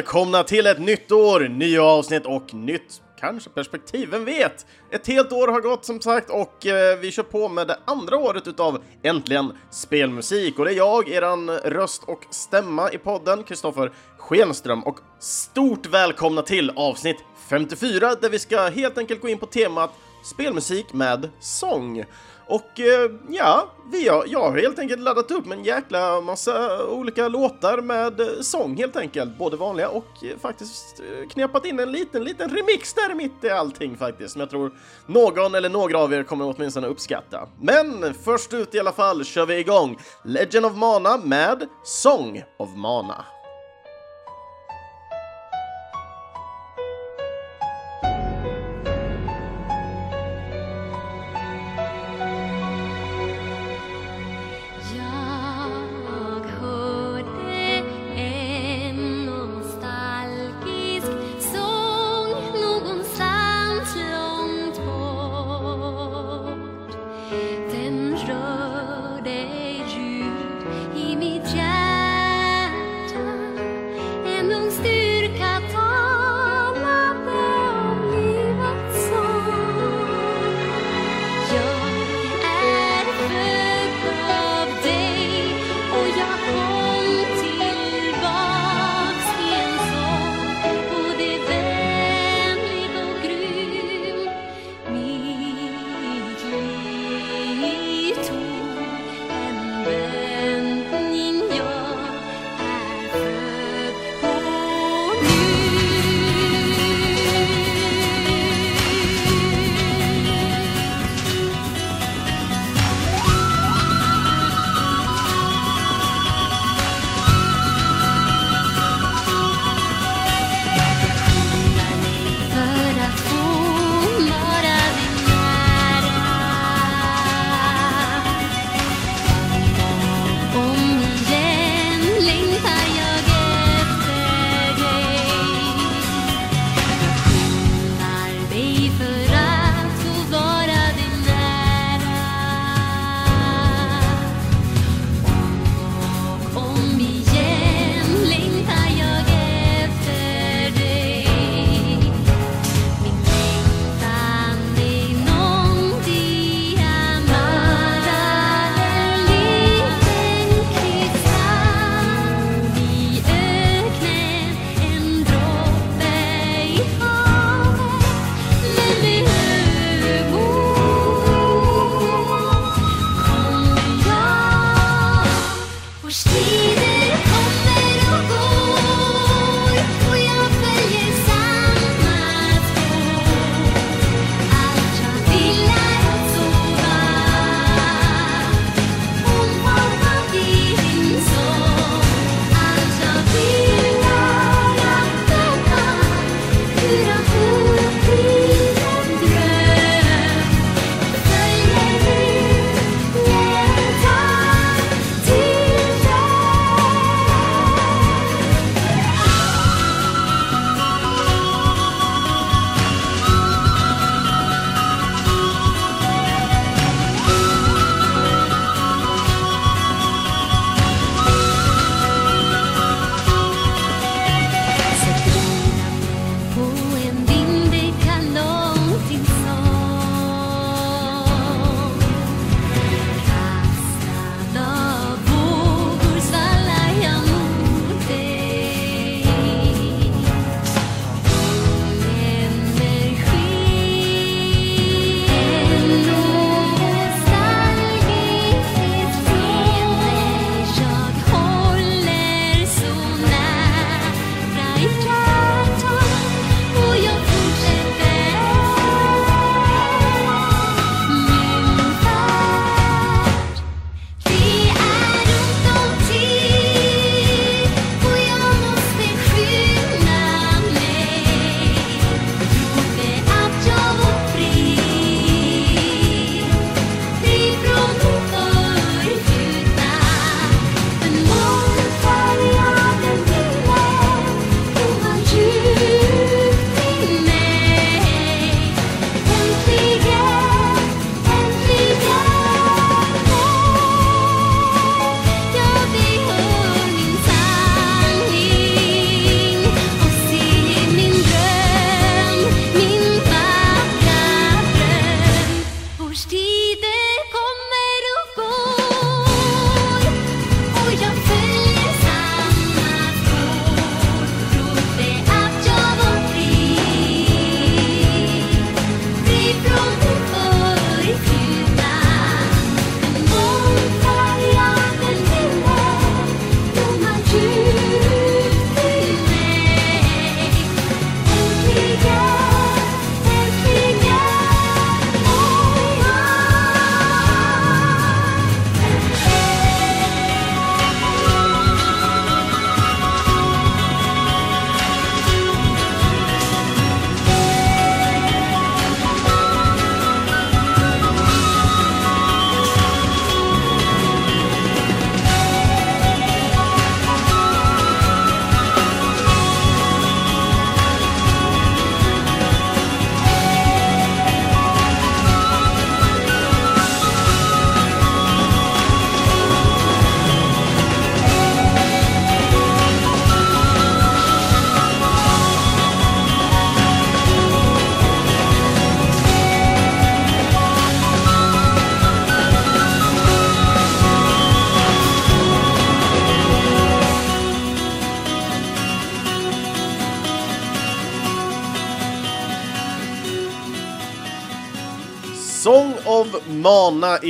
välkomna till ett nytt år, nya avsnitt och nytt kanske perspektiv, vem vet? Ett helt år har gått som sagt och eh, vi kör på med det andra året utav Äntligen Spelmusik och det är jag, eran röst och stämma i podden, Kristoffer Schenström och stort välkomna till avsnitt 54 där vi ska helt enkelt gå in på temat spelmusik med sång. Och eh, ja, vi har, jag har helt enkelt laddat upp med en jäkla massa olika låtar med eh, sång helt enkelt, både vanliga och eh, faktiskt knepat in en liten, liten remix där mitt i allting faktiskt, som jag tror någon eller några av er kommer åtminstone uppskatta. Men först ut i alla fall kör vi igång Legend of Mana med Song of Mana.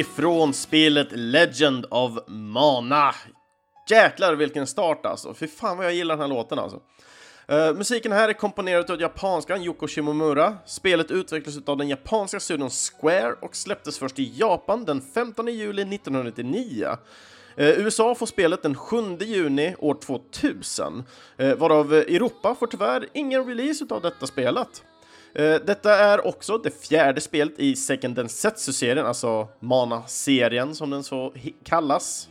Ifrån spelet Legend of Mana. Jäklar vilken start alltså. Fy fan vad jag gillar den här låten alltså. Uh, musiken här är komponerad av japanskan Yoko Shimomura. Spelet utvecklades av den japanska studion Square och släpptes först i Japan den 15 juli 1999. Uh, USA får spelet den 7 juni år 2000, uh, eh, varav Europa får tyvärr ingen release av detta spelet. Eh, detta är också det fjärde spelet i Second Densetsu-serien, alltså Mana-serien som den så kallas.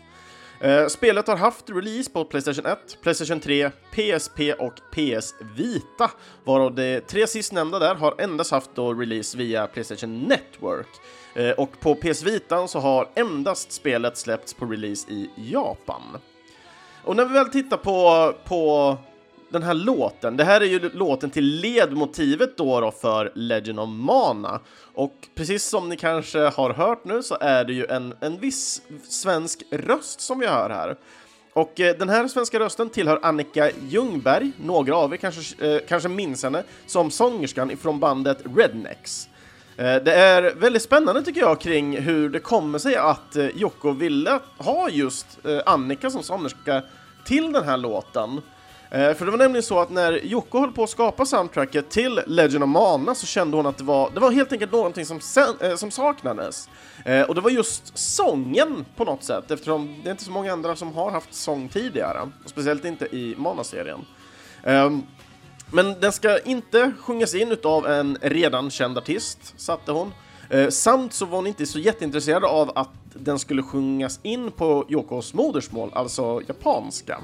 Eh, spelet har haft release på Playstation 1, Playstation 3, PSP och PS Vita, varav de tre sistnämnda där har endast haft då release via Playstation Network. Eh, och på PS Vita så har endast spelet släppts på release i Japan. Och när vi väl tittar på, på den här låten, det här är ju låten till ledmotivet då, då för Legend of Mana. Och precis som ni kanske har hört nu så är det ju en, en viss svensk röst som vi hör här. Och eh, den här svenska rösten tillhör Annika Ljungberg, några av er kanske, eh, kanske minns henne som sångerskan ifrån bandet Rednecks. Eh, det är väldigt spännande tycker jag kring hur det kommer sig att eh, Jocko ville ha just eh, Annika som sångerska till den här låten. Eh, för det var nämligen så att när Jocke höll på att skapa soundtracket till Legend of Mana så kände hon att det var, det var helt enkelt någonting som, sen, eh, som saknades. Eh, och det var just sången på något sätt, eftersom det är inte så många andra som har haft sång tidigare. Speciellt inte i Mana-serien. Ehm, men den ska inte sjungas in utav en redan känd artist, satte hon. Eh, samt så var hon inte så jätteintresserad av att den skulle sjungas in på Yokos modersmål, alltså japanska.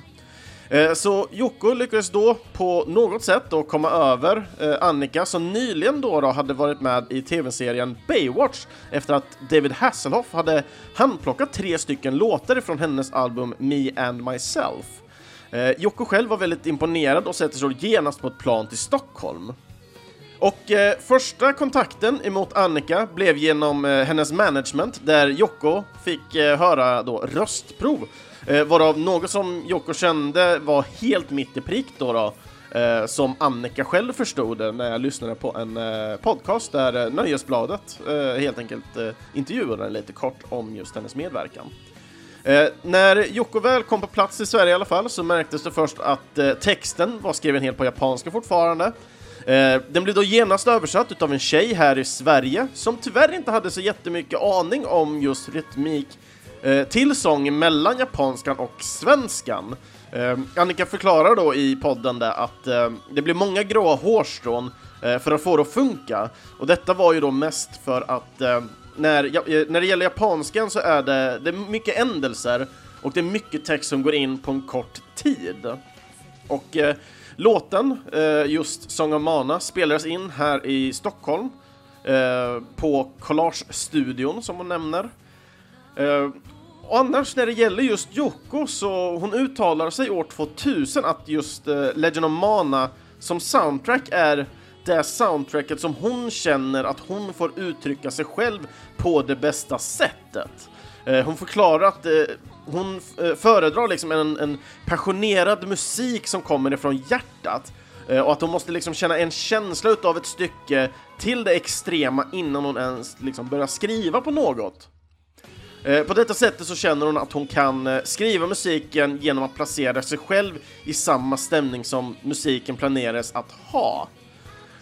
Eh, så Jocko lyckades då på något sätt då komma över eh, Annika som nyligen då, då hade varit med i tv-serien Baywatch efter att David Hasselhoff hade handplockat tre stycken låtar från hennes album Me and Myself. Eh, Jocko själv var väldigt imponerad och sätter sig genast på ett plan till Stockholm. Och eh, första kontakten emot Annika blev genom eh, hennes management där Jocko fick eh, höra då röstprov Eh, varav något som Jocko kände var helt mitt i prick då, då eh, som Annika själv förstod när jag lyssnade på en eh, podcast där eh, Nöjesbladet eh, helt enkelt eh, intervjuade lite kort om just hennes medverkan. Eh, när Jocko väl kom på plats i Sverige i alla fall så märktes det först att eh, texten var skriven helt på japanska fortfarande. Eh, den blev då genast översatt utav en tjej här i Sverige som tyvärr inte hade så jättemycket aning om just rytmik Eh, till sång mellan japanskan och svenskan. Eh, Annika förklarar då i podden där att eh, det blir många gråa hårstrån eh, för att få det att funka. Och detta var ju då mest för att eh, när, eh, när det gäller japanskan så är det, det är mycket ändelser och det är mycket text som går in på en kort tid. Och eh, låten, just Song of Mana, spelades in här i Stockholm på Collage-studion som hon nämner. Och annars när det gäller just Yoko så hon uttalar sig år 2000 att just uh, Legend of Mana som soundtrack är det soundtracket som hon känner att hon får uttrycka sig själv på det bästa sättet. Uh, hon förklarar att uh, hon föredrar liksom en, en passionerad musik som kommer ifrån hjärtat och att hon måste liksom känna en känsla utav ett stycke till det extrema innan hon ens liksom börjar skriva på något. Eh, på detta sättet så känner hon att hon kan eh, skriva musiken genom att placera sig själv i samma stämning som musiken planerades att ha.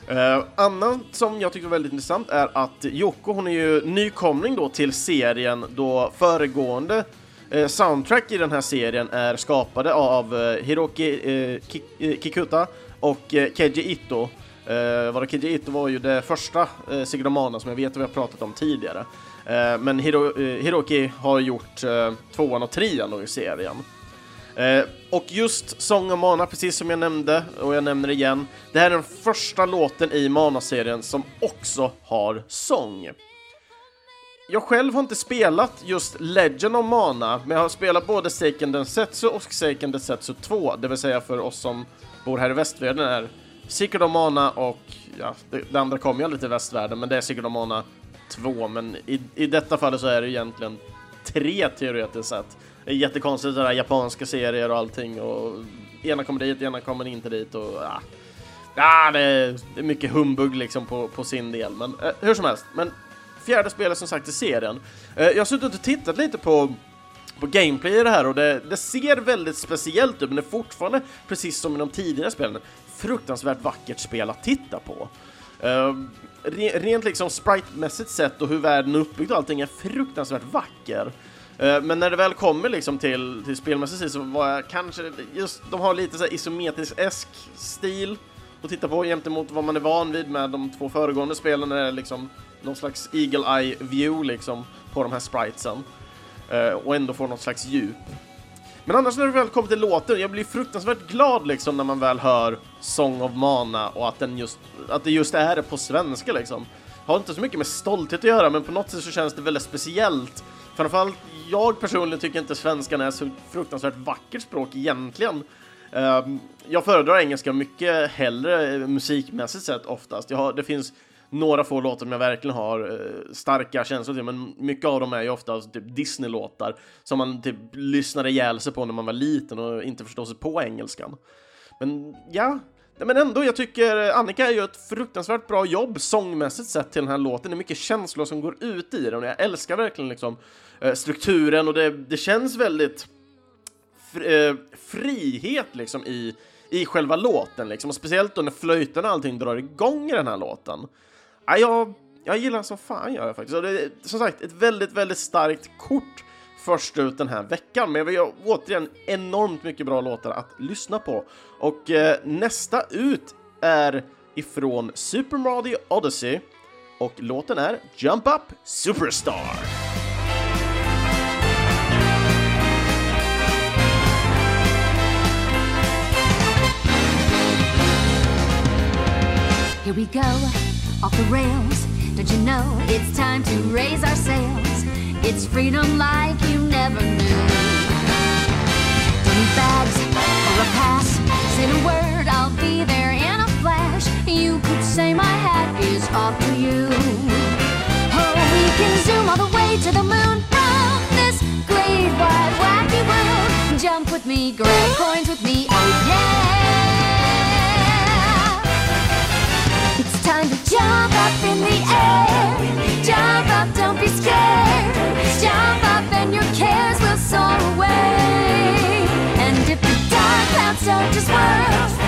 Eh, uh, annat som jag tyckte var väldigt intressant är att Yoko, hon är ju nykomling då till serien då föregående uh, soundtrack i den här serien är skapade av uh, Hiroki Kikuta och Keiji Ito. Uh, Keiji Ito var ju det första uh, Sigramana som jag vet att vi har pratat om tidigare. Eh, men Hiro, eh, Hiroki har gjort eh, tvåan och trean i serien. Eh, och just Song of Mana, precis som jag nämnde, och jag nämner det igen, det här är den första låten i Mana-serien som också har sång. Jag själv har inte spelat just Legend of Mana, men jag har spelat både Seiken Densetsu och Seiken Densetsu 2, det vill säga för oss som bor här i västvärlden är Secret of Mana och ja, det, det andra kommer ju aldrig till västvärlden, men det är Secret of Mana två, men i, i detta fallet så är det egentligen tre teoretiskt sett. Det är jättekonstigt det där japanska serier och allting och ena kommer dit, ena kommer inte dit och ja. Ja, det är, det är mycket humbug liksom på, på sin del, men eh, hur som helst. Men fjärde spelet som sagt i serien. Eh, jag har suttit och tittat lite på på gameplay i det här och det, det, ser väldigt speciellt ut men det är fortfarande, precis som i de tidigare spelen, fruktansvärt vackert spel att titta på. Uh, rent liksom sprite-mässigt sett och hur världen är uppbyggd och allting är fruktansvärt vacker. Uh, men när det väl kommer liksom till, till spelmässigt så var jag kanske, just de har lite så isometrisk-esk stil att titta på gentemot vad man är van vid med de två föregående spelen, Det är liksom någon slags eagle eye view liksom på de här spritesen. Uh, och ändå får något slags djup. Men annars när det väl kommer till låten, jag blir fruktansvärt glad liksom när man väl hör Song of Mana och att, den just, att det just är det på svenska liksom. Har inte så mycket med stolthet att göra, men på något sätt så känns det väldigt speciellt. Framförallt jag personligen tycker inte svenskan är så fruktansvärt vackert språk egentligen. Ehm, jag föredrar engelska mycket hellre eh, musikmässigt sett oftast. Jag har, det finns några få låtar som jag verkligen har eh, starka känslor till, men mycket av dem är ju ofta typ Disney-låtar som man typ lyssnade ihjäl sig på när man var liten och inte förstod sig på engelskan. Men ja, men ändå, jag tycker eh, Annika gör ett fruktansvärt bra jobb sångmässigt sett till den här låten. Det är mycket känslor som går ut i den och jag älskar verkligen liksom eh, strukturen och det, det känns väldigt fri, frihet liksom i, i själva låten liksom. Och speciellt då när flöjten och allting drar igång i den här låten. Ja, jag, jag gillar som fan gör jag faktiskt. Och det är som sagt ett väldigt, väldigt starkt kort först ut den här veckan. Men vi har återigen enormt mycket bra låtar att lyssna på. Och eh, nästa ut är ifrån Super Mario Odyssey och låten är Jump Up Superstar. Here we go off the rails. Don't you know it's time to raise our sails? It's freedom like you never knew. Don't bags or a pass. Say the word, I'll be there in a flash. You could say my hat is off to you. Oh, we can zoom all the way to the moon from this great wide wacky world. Jump with me, grab coins with me, oh yeah. Up in the air. Jump up, don't be scared. Jump up and your cares will soar away. And if the dark clouds start to swirl,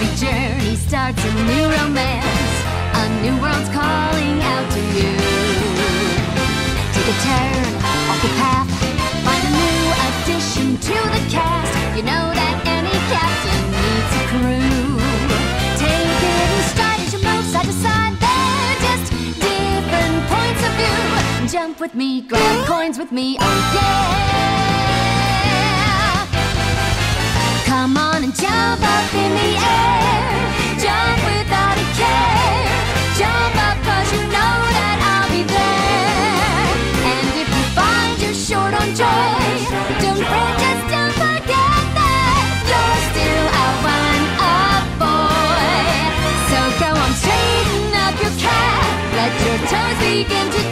Every journey starts a new romance. A new world's calling out to you. Take a turn off the path. Find a new addition to the cast. You know that any captain needs a crew. Take it in stride as you move side to side. They're just different points of view. Jump with me, grab coins with me, oh yeah. Come on and jump up in the air. Jump without a care. Jump up cause you know that I'll be there. And if you find you're short on joy, don't fret, just don't forget that you're still a one up boy. So go on, straighten up your cap. Let your toes begin to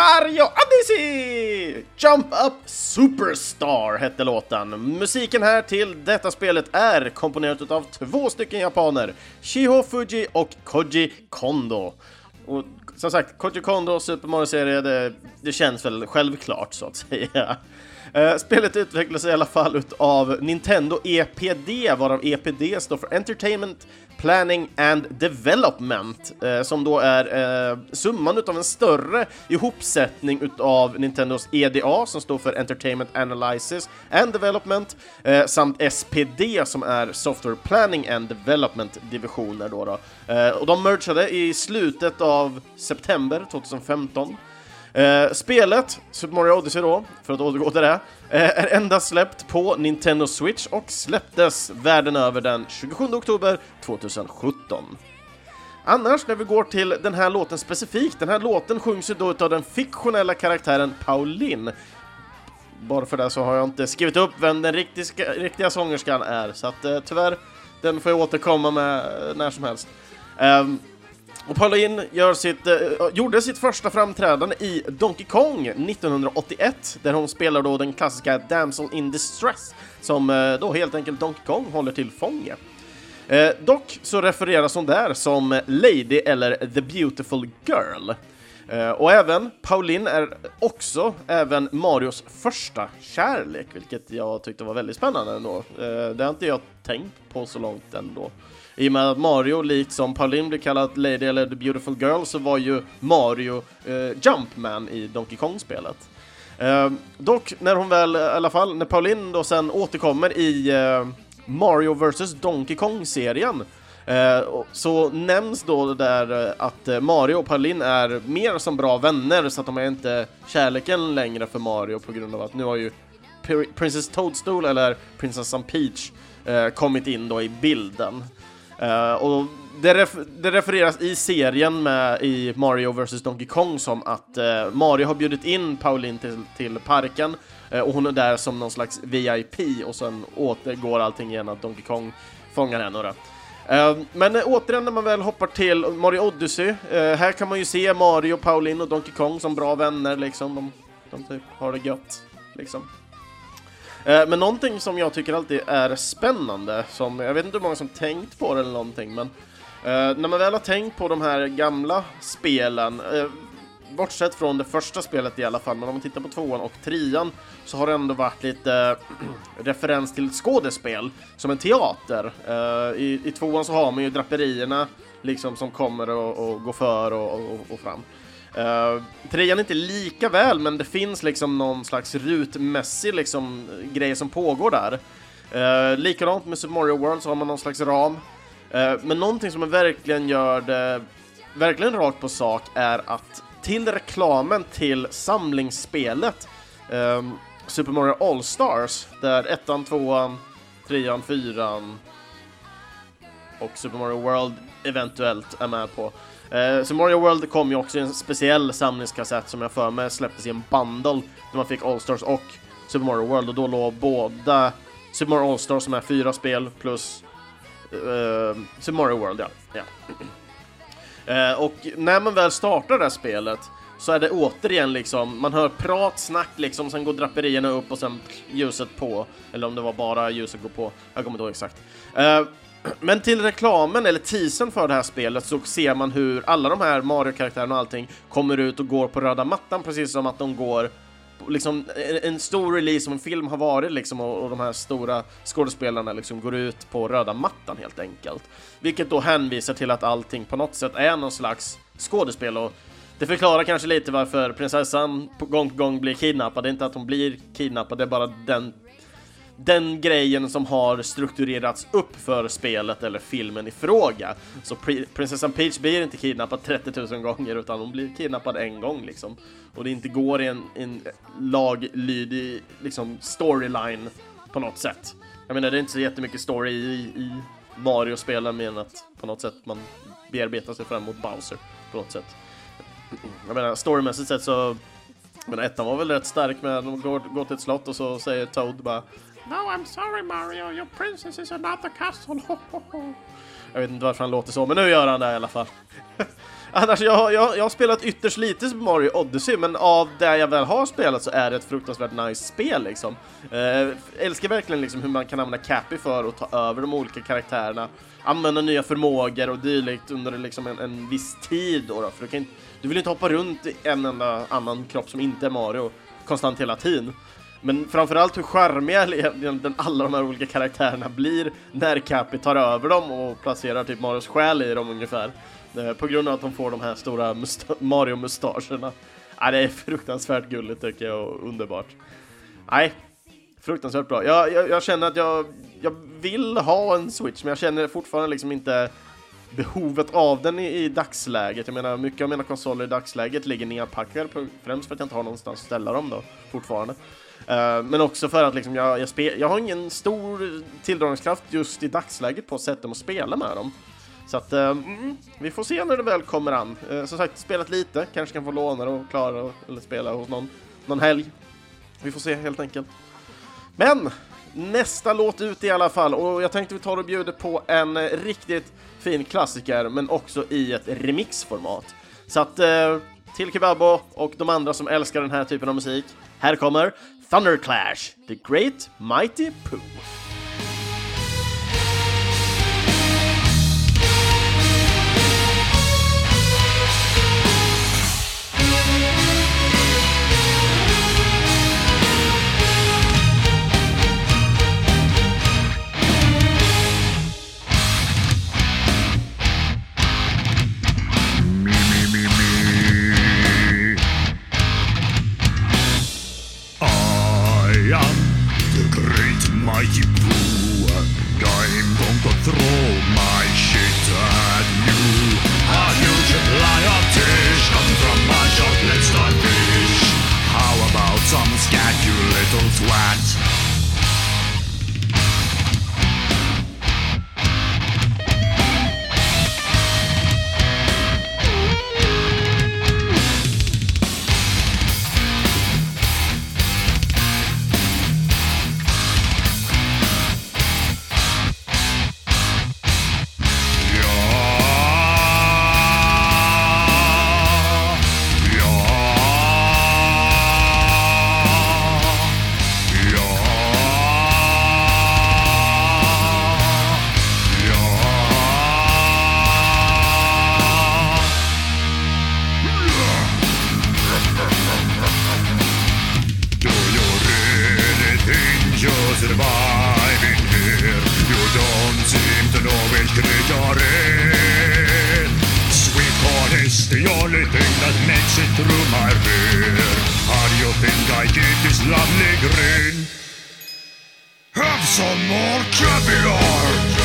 Mario Odyssey! Jump Up Superstar hette låten. Musiken här till detta spelet är komponerat av två stycken japaner, Shiho Fuji och Koji Kondo. Och som sagt, Koji Kondo Super Mario-serie, det, det känns väl självklart så att säga. Eh, spelet utvecklas i alla fall av Nintendo EPD, varav EPD står för Entertainment Planning and Development, eh, som då är eh, summan utav en större ihopsättning utav Nintendos EDA, som står för Entertainment Analysis and Development, samt SPD, som är Software Planning and Development-divisioner då. då. och de mergade i slutet av september 2015. Eh, spelet, Super Mario Odyssey då, för att återgå till det, eh, är endast släppt på Nintendo Switch och släpptes världen över den 27 oktober 2017. Annars, när vi går till den här låten specifikt, den här låten sjungs ju då av den fiktionella karaktären Pauline. Bara för det så har jag inte skrivit upp vem den riktiga, riktiga sångerskan är, så att eh, tyvärr, den får jag återkomma med eh, när som helst. Um, och Pauline gör sitt, uh, gjorde sitt första framträdande i Donkey Kong 1981, där hon spelar då den klassiska Damsel in Distress, som uh, då helt enkelt Donkey Kong håller till fånge. Uh, dock så refereras hon där som Lady eller The Beautiful Girl. och även Pauline är också även Marios första kärlek, vilket jag tyckte var väldigt spännande ändå. det har inte jag tänkt på så långt ändå. I och med att Mario, likt som Pauline blir kallad Lady eller The Beautiful Girl, så var ju Mario eh, Jumpman i Donkey Kong-spelet. Eh, dock, när hon väl, i alla fall, när Pauline då sen återkommer i eh, Mario vs Donkey Kong-serien, eh, så nämns då det där eh, att eh, Mario och Pauline är mer som bra vänner, så att de är inte kärleken längre för Mario på grund av att nu har ju Princess Toadstool, eller Prinsessan Peach, eh, kommit in då i bilden. Uh, och det, ref det, refereras i serien med, i Mario vs Donkey Kong som att uh, Mario har bjudit in Pauline till, till parken uh, och hon är där som någon slags VIP och sen återgår allting igen att Donkey Kong fångar henne. Uh, men återigen när man väl hoppar till Mario Odyssey, här kan man ju se Mario, Pauline och Donkey Kong som bra vänner liksom. De, de typ har det gött liksom. Eh, men någonting som jag tycker alltid är spännande, som jag vet inte hur många som tänkt på det eller någonting, men eh, när man väl har tänkt på de här gamla spelen, eh, bortsett från det första spelet i alla fall, men om man tittar på tvåan och trean så har det ändå varit lite referens till skådespel som en teater. i, I tvåan så har man ju draperierna liksom som kommer och, och går för och, och, och fram. Uh, trean är inte lika väl, men det finns liksom någon slags rutmässig liksom, eh, grej som pågår där. Uh, likadant med Super Mario World så har man någon slags ram. Uh, men någonting som verkligen gör det verkligen rakt på sak är att till reklamen till samlingsspelet um, Super Mario All-Stars, där ettan, tvåan, trean, fyran och Super Mario World eventuellt är med på, Eh, så Mario World kom ju också i en speciell samlingskassett som jag för mig släpptes i en bundle där man fick All-Stars och Super Mario World och då låg båda Super Mario All-Stars som är fyra spel plus eh, Super Mario World, ja. ja. Eh, och när man väl startar det här spelet så är det återigen liksom, man hör prat, snack liksom, sen går draperierna upp och sen ljuset på. Eller om det var bara ljuset går på, jag kommer inte ihåg exakt. Uh, men till reklamen, eller teasern för det här spelet, så ser man hur alla de här Mario-karaktärerna och allting kommer ut och går på röda mattan, precis som att de går liksom en stor release som en film har varit liksom och, och de här stora skådespelarna liksom går ut på röda mattan helt enkelt. Vilket då hänvisar till att allting på något sätt är någon slags skådespel och det förklarar kanske lite varför prinsessan på gång på gång blir kidnappad. Det är inte att hon blir kidnappad, det är bara den den grejen som har strukturerats upp för spelet eller filmen i fråga. Så prinsessan Peach blir inte kidnappad 30 000 gånger utan hon blir kidnappad en gång liksom. Och det inte går i en, en laglydig liksom, storyline på något sätt. Jag menar, det är inte så jättemycket story i, i Mario-spelen mer än att på något sätt man bearbetar sig fram mot Bowser på något sätt. Jag menar, storymässigt sett så men ettan var väl rätt stark med att de går, går till ett slott och så säger Toad bara No, I'm sorry Mario, your princess is another castle. jag vet inte varför han låter så, men nu gör han det i alla fall. Annars, jag, jag, jag har spelat ytterst lite Super Mario Odyssey, men av det jag väl har spelat så är det ett fruktansvärt nice spel liksom. Eh, älskar verkligen liksom hur man kan använda Cappy för att ta över de olika karaktärerna, använda nya förmågor och dylikt under liksom en, en viss tid då, då för du, kan, du vill inte hoppa runt i en enda annan kropp som inte är Mario konstant hela tiden. Men framförallt hur charmiga alla de här olika karaktärerna blir när Cappy tar över dem och placerar typ Marios själ i dem ungefär. Eh, på grund av att de får de här stora Mario-mustascherna. Ja, det är fruktansvärt gulligt tycker jag och underbart. Nej, fruktansvärt bra. Jag, jag, jag, känner att jag, jag vill ha en Switch, men jag känner fortfarande liksom inte behovet av den i, i dagsläget. Jag menar, mycket av mina konsoler i dagsläget ligger nedpackade, främst för att jag inte har någonstans att ställa dem då, fortfarande. Uh, men också för att liksom jag, jag, spe, jag har ingen stor tilldragningskraft just i dagsläget på att sätta och spela med dem. Så att, uh, mm, vi får se när det väl kommer an. Uh, som sagt, spelat lite, kanske kan få låna det och klara eller spela hos någon, någon helg. Vi får se helt enkelt. Men nästa låt ut i alla fall och jag tänkte vi tar och bjuder på en riktigt fin klassiker men också i ett remixformat. Så att till Kebabo och de andra som älskar den här typen av musik, här kommer Thunderclash, The Great Mighty Pooh. cuts through my veil. How do you think I get this lovely green? Have some more caviar!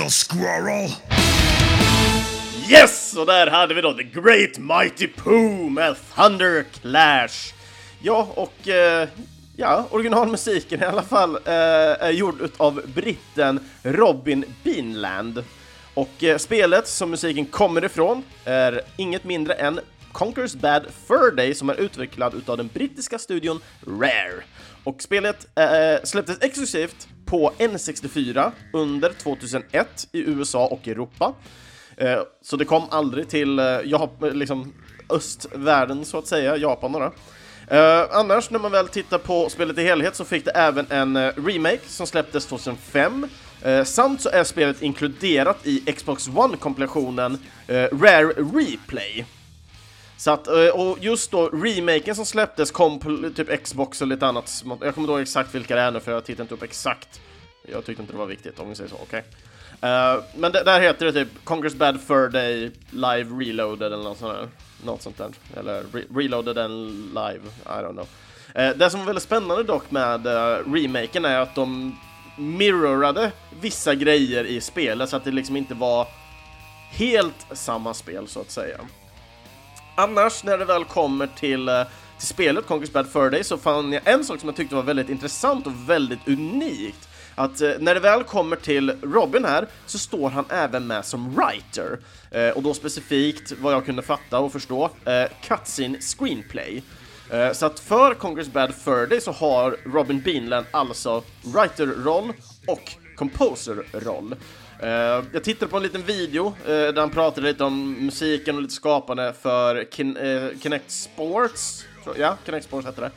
Little squirrel! Yes! Och där hade vi då The Great Mighty Pooh med Thunder Clash. Ja, och eh, ja, originalmusiken i alla fall eh, är gjord av britten Robin Beanland. Och eh, spelet som musiken kommer ifrån är inget mindre än Conquers Bad Fur Day som är utvecklad utav den brittiska studion Rare. Och spelet eh, eh släpptes exklusivt på N64 under 2001 i USA och Europa. Eh, så det kom aldrig till eh, Jap- eh, liksom östvärlden så att säga, Japan då. Eh, annars när man väl tittar på spelet i helhet så fick det även en eh, remake som släpptes 2005. Eh, samt så är spelet inkluderat i Xbox One-kompilationen eh, Rare Replay. Så att, eh, och just då remaken som släpptes kom på typ Xbox och lite annat smått. Jag kommer inte ihåg exakt vilka det är nu för jag tittade inte upp exakt. Jag tyckte inte det var viktigt om vi säger så, okej. Eh, men det, där heter det typ Congress Bad Fur Day Live Reloaded eller något sånt där. Något sånt där. Eller re Reloaded and Live, I don't know. Uh, det som var väldigt spännande dock med uh, remaken är att de mirrorade vissa grejer i spelet så att det liksom inte var helt samma spel så att säga. Annars, när det väl kommer till, eh, till spelet Conquest Bad Fur Day så fann jag en sak som jag tyckte var väldigt intressant och väldigt unikt. Att eh, när det väl kommer till Robin här så står han även med som writer. Eh, och då specifikt, vad jag kunde fatta och förstå, eh, cutscene screenplay. Eh, så att för Congress Bad Fur Day så har Robin Beanland alltså writer-roll och composer-roll. Uh, jag tittade på en liten video uh, där han pratade lite om musiken och lite skapande för Kin uh, Kinect Sports. Ja, Kinect Sports hette det.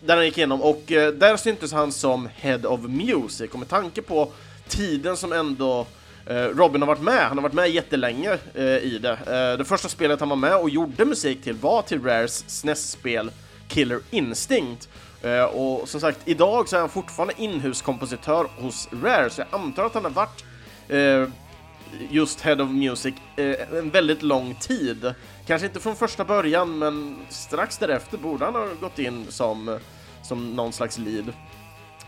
där han gick igenom och där syntes han som Head of Music och med tanke på tiden som ändå Robin har varit med, han har varit med jättelänge i det. det första spelet han var med och gjorde musik till var till Rares SNES-spel Killer Instinct Eh, och som sagt, idag så är han fortfarande inhuskompositör hos Rare, så jag antar att han har varit eh, just Head of Music eh, en väldigt lång tid. Kanske inte från första början, men strax därefter borde han ha gått in som, som någon slags lead.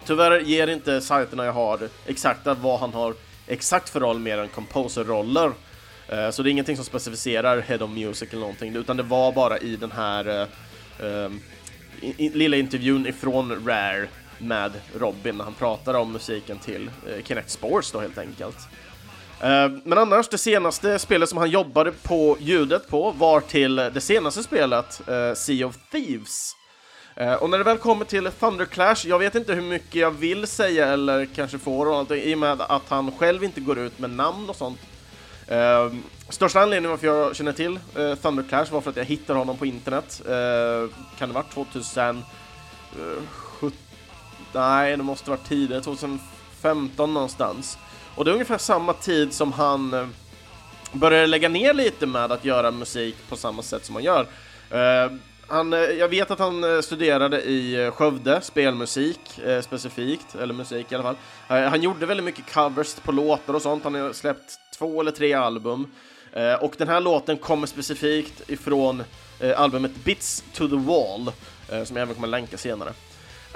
Tyvärr ger inte sajterna jag har exakta vad han har exakt för roll mer än composer-roller. Så det är ingenting som specificerar Head of Music eller någonting, utan det var bara i den här lilla intervjun ifrån Rare med Robin när han pratar om musiken till eh, Kinect Sports då helt enkelt. Eh, men annars, det senaste spelet som han jobbade på ljudet på var till det senaste spelet, eh, Sea of Thieves. Eh, och när det väl kommer till Thunder Clash, jag vet inte hur mycket jag vill säga eller kanske får och allt, i och med att han själv inte går ut med namn och sånt Eh, största anledningen varför jag känner till eh, Thunderclash var för att jag hittade honom på internet. Eh, kan det varit 2017? Eh, nej, det måste varit tidigare, 2015 någonstans. Och det är ungefär samma tid som han eh, började lägga ner lite med att göra musik på samma sätt som han gör. Ehm, han, eh, jag vet att han studerade i Skövde, spelmusik eh, specifikt, eller musik i alla fall. Eh, han gjorde väldigt mycket covers på låtar och sånt, han har släppt två eller tre album. Eh, och den här låten kommer specifikt ifrån eh, albumet Bits to the Wall, eh, som jag även kommer länka senare.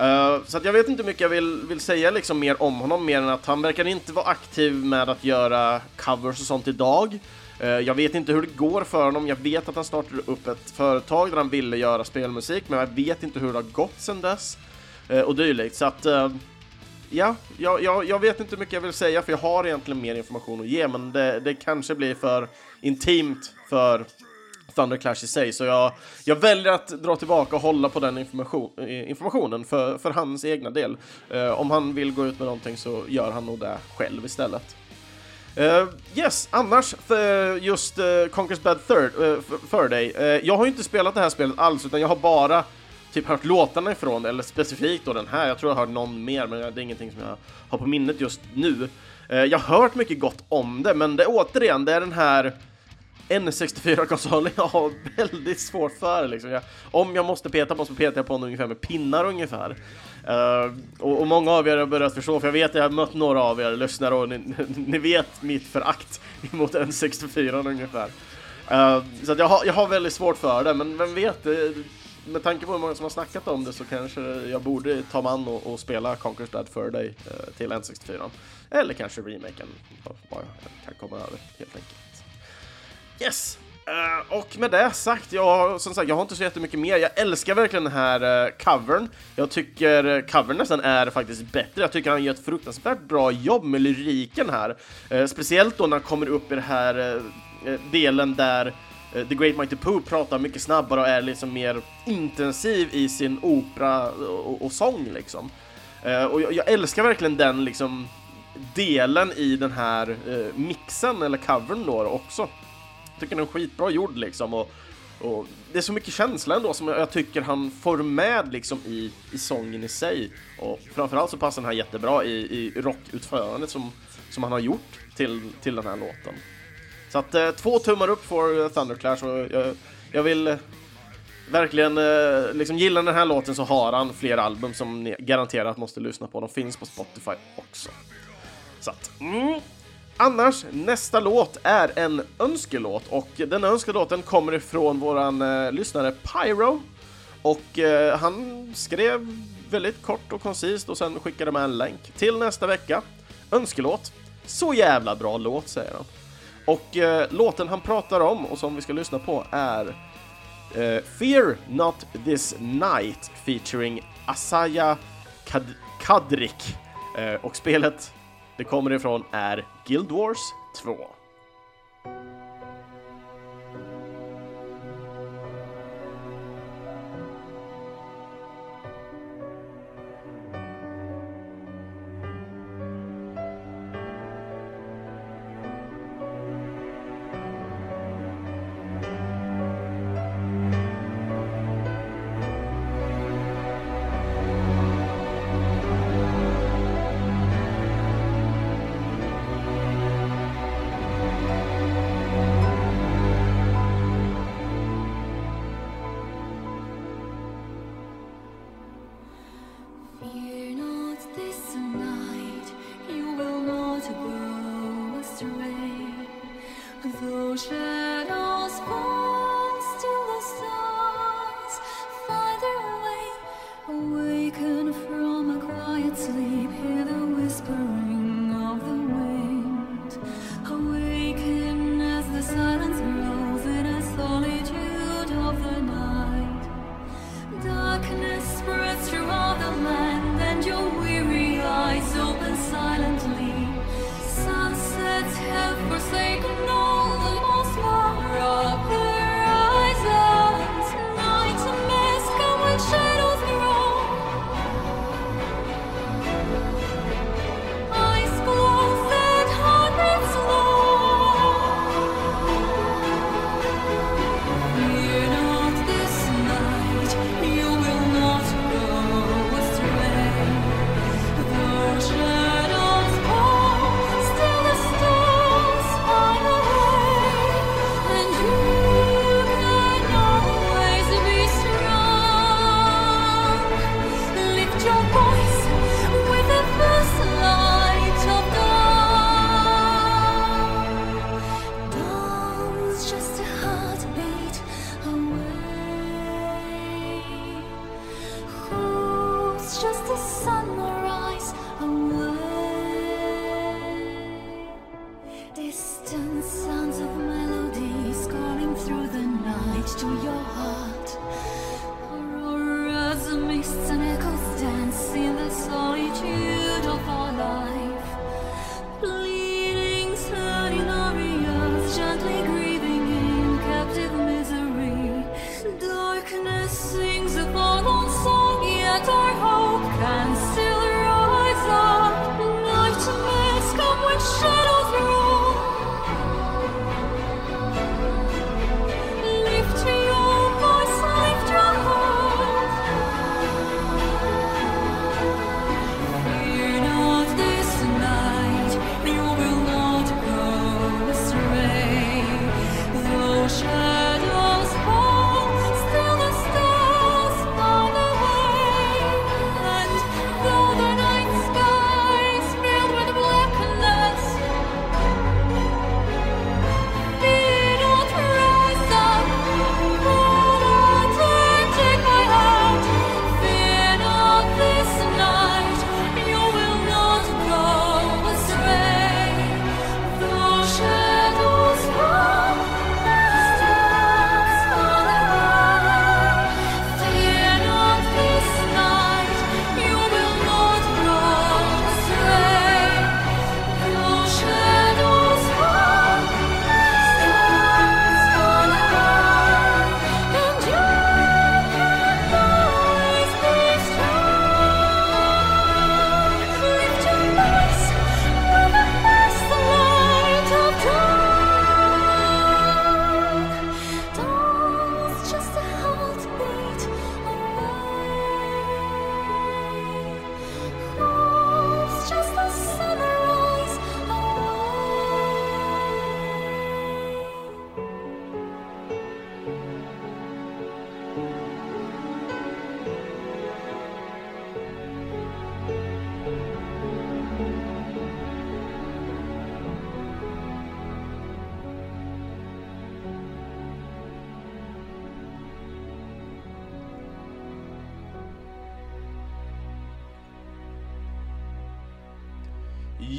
Uh, så jag vet inte hur mycket jag vill, vill säga liksom mer om honom, mer än att han verkar inte vara aktiv med att göra covers och sånt idag. Uh, jag vet inte hur det går för honom, jag vet att han startade upp ett företag där han ville göra spelmusik, men jag vet inte hur det har gått sedan dess. Uh, och dylikt, så att ja, jag, jag, jag, vet inte hur mycket jag vill säga för jag har egentligen mer information att ge men det, det kanske blir för intimt för Thunder Clash i sig så jag, jag väljer att dra tillbaka och hålla på den information, eh, informationen för, för hans egna del. Uh, om han vill gå ut med någonting så gör han nog det själv istället. Uh, yes, annars för just uh, Conquest Bad Third, uh, för dig. jag har ju inte spelat det här spelet alls utan jag har bara typ hört låtarna ifrån, eller specifikt då den här. Jag tror jag har hört någon mer, men det är ingenting som jag har på minnet just nu. Eh, jag har hört mycket gott om det, men det återigen, det är den här N64-konsolen jag har väldigt svårt för. Liksom. Jag, om jag måste peta på så petar jag på den ungefär med pinnar ungefär. Uh, och, och, många av er har börjat förstå, för jag vet att jag har mött några av er lyssnare och ni, ni vet mitt förakt mot N64 ungefär. Uh, så jag, har, jag har väldigt svårt för det, men vem vet, det, med tanke på hur många som har snackat om det så kanske jag borde ta mig an och, och spela Conquer's Dad för dig eh, till N64. Eller kanske remaken, vad jag kan komma över helt enkelt. Yes! Uh, och med det sagt, jag, som sagt, jag har inte så jättemycket mer. Jag älskar verkligen den här uh, covern. Jag tycker uh, covern nästan är faktiskt bättre. Jag tycker han gör ett fruktansvärt bra jobb med lyriken här. Uh, speciellt då när han kommer upp i den här delen där Eh, The Great Mighty Pooh pratar mycket snabbare och är liksom mer intensiv i sin opera och, och sång liksom. Eh, och jag, jag, älskar verkligen den liksom delen i den här eh, mixen, eller covern då också Jag tycker den är skitbra gjord liksom och, och det är så mycket känsla ändå som jag tycker han får med liksom i, i sången i sig. Och framförallt så passar den här jättebra i, i rockutförandet som, som han har gjort till, till den här låten. Så att eh, två tummar upp för Thunderclash och jag, jag vill eh, verkligen eh, liksom gillar den här låten så har han fler album som ni garanterat måste lyssna på. De finns på Spotify också. Så att, mm. Annars, nästa låt är en önskelåt och den önskelåten kommer ifrån våran eh, lyssnare Pyro och eh, han skrev väldigt kort och koncist och sen skickade med en länk till nästa vecka. Önskelåt. Så jävla bra låt, säger han. Och eh, låten han pratar om och som vi ska lyssna på är eh, Fear Not This Night featuring Asaya Kad Kadrik. Eh, och spelet det kommer ifrån är Guild Wars 2.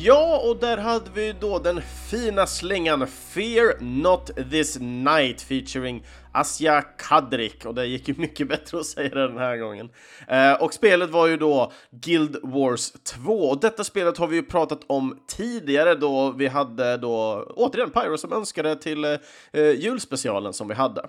Ja, och där hade vi då den fina slingan Fear Not This Night featuring Asja Kadrik och det gick ju mycket bättre att säga det den här gången. Eh, och spelet var ju då Guild Wars 2 och detta spelet har vi ju pratat om tidigare då vi hade då återigen Pyro som önskade till eh, eh julspecialen som vi hade.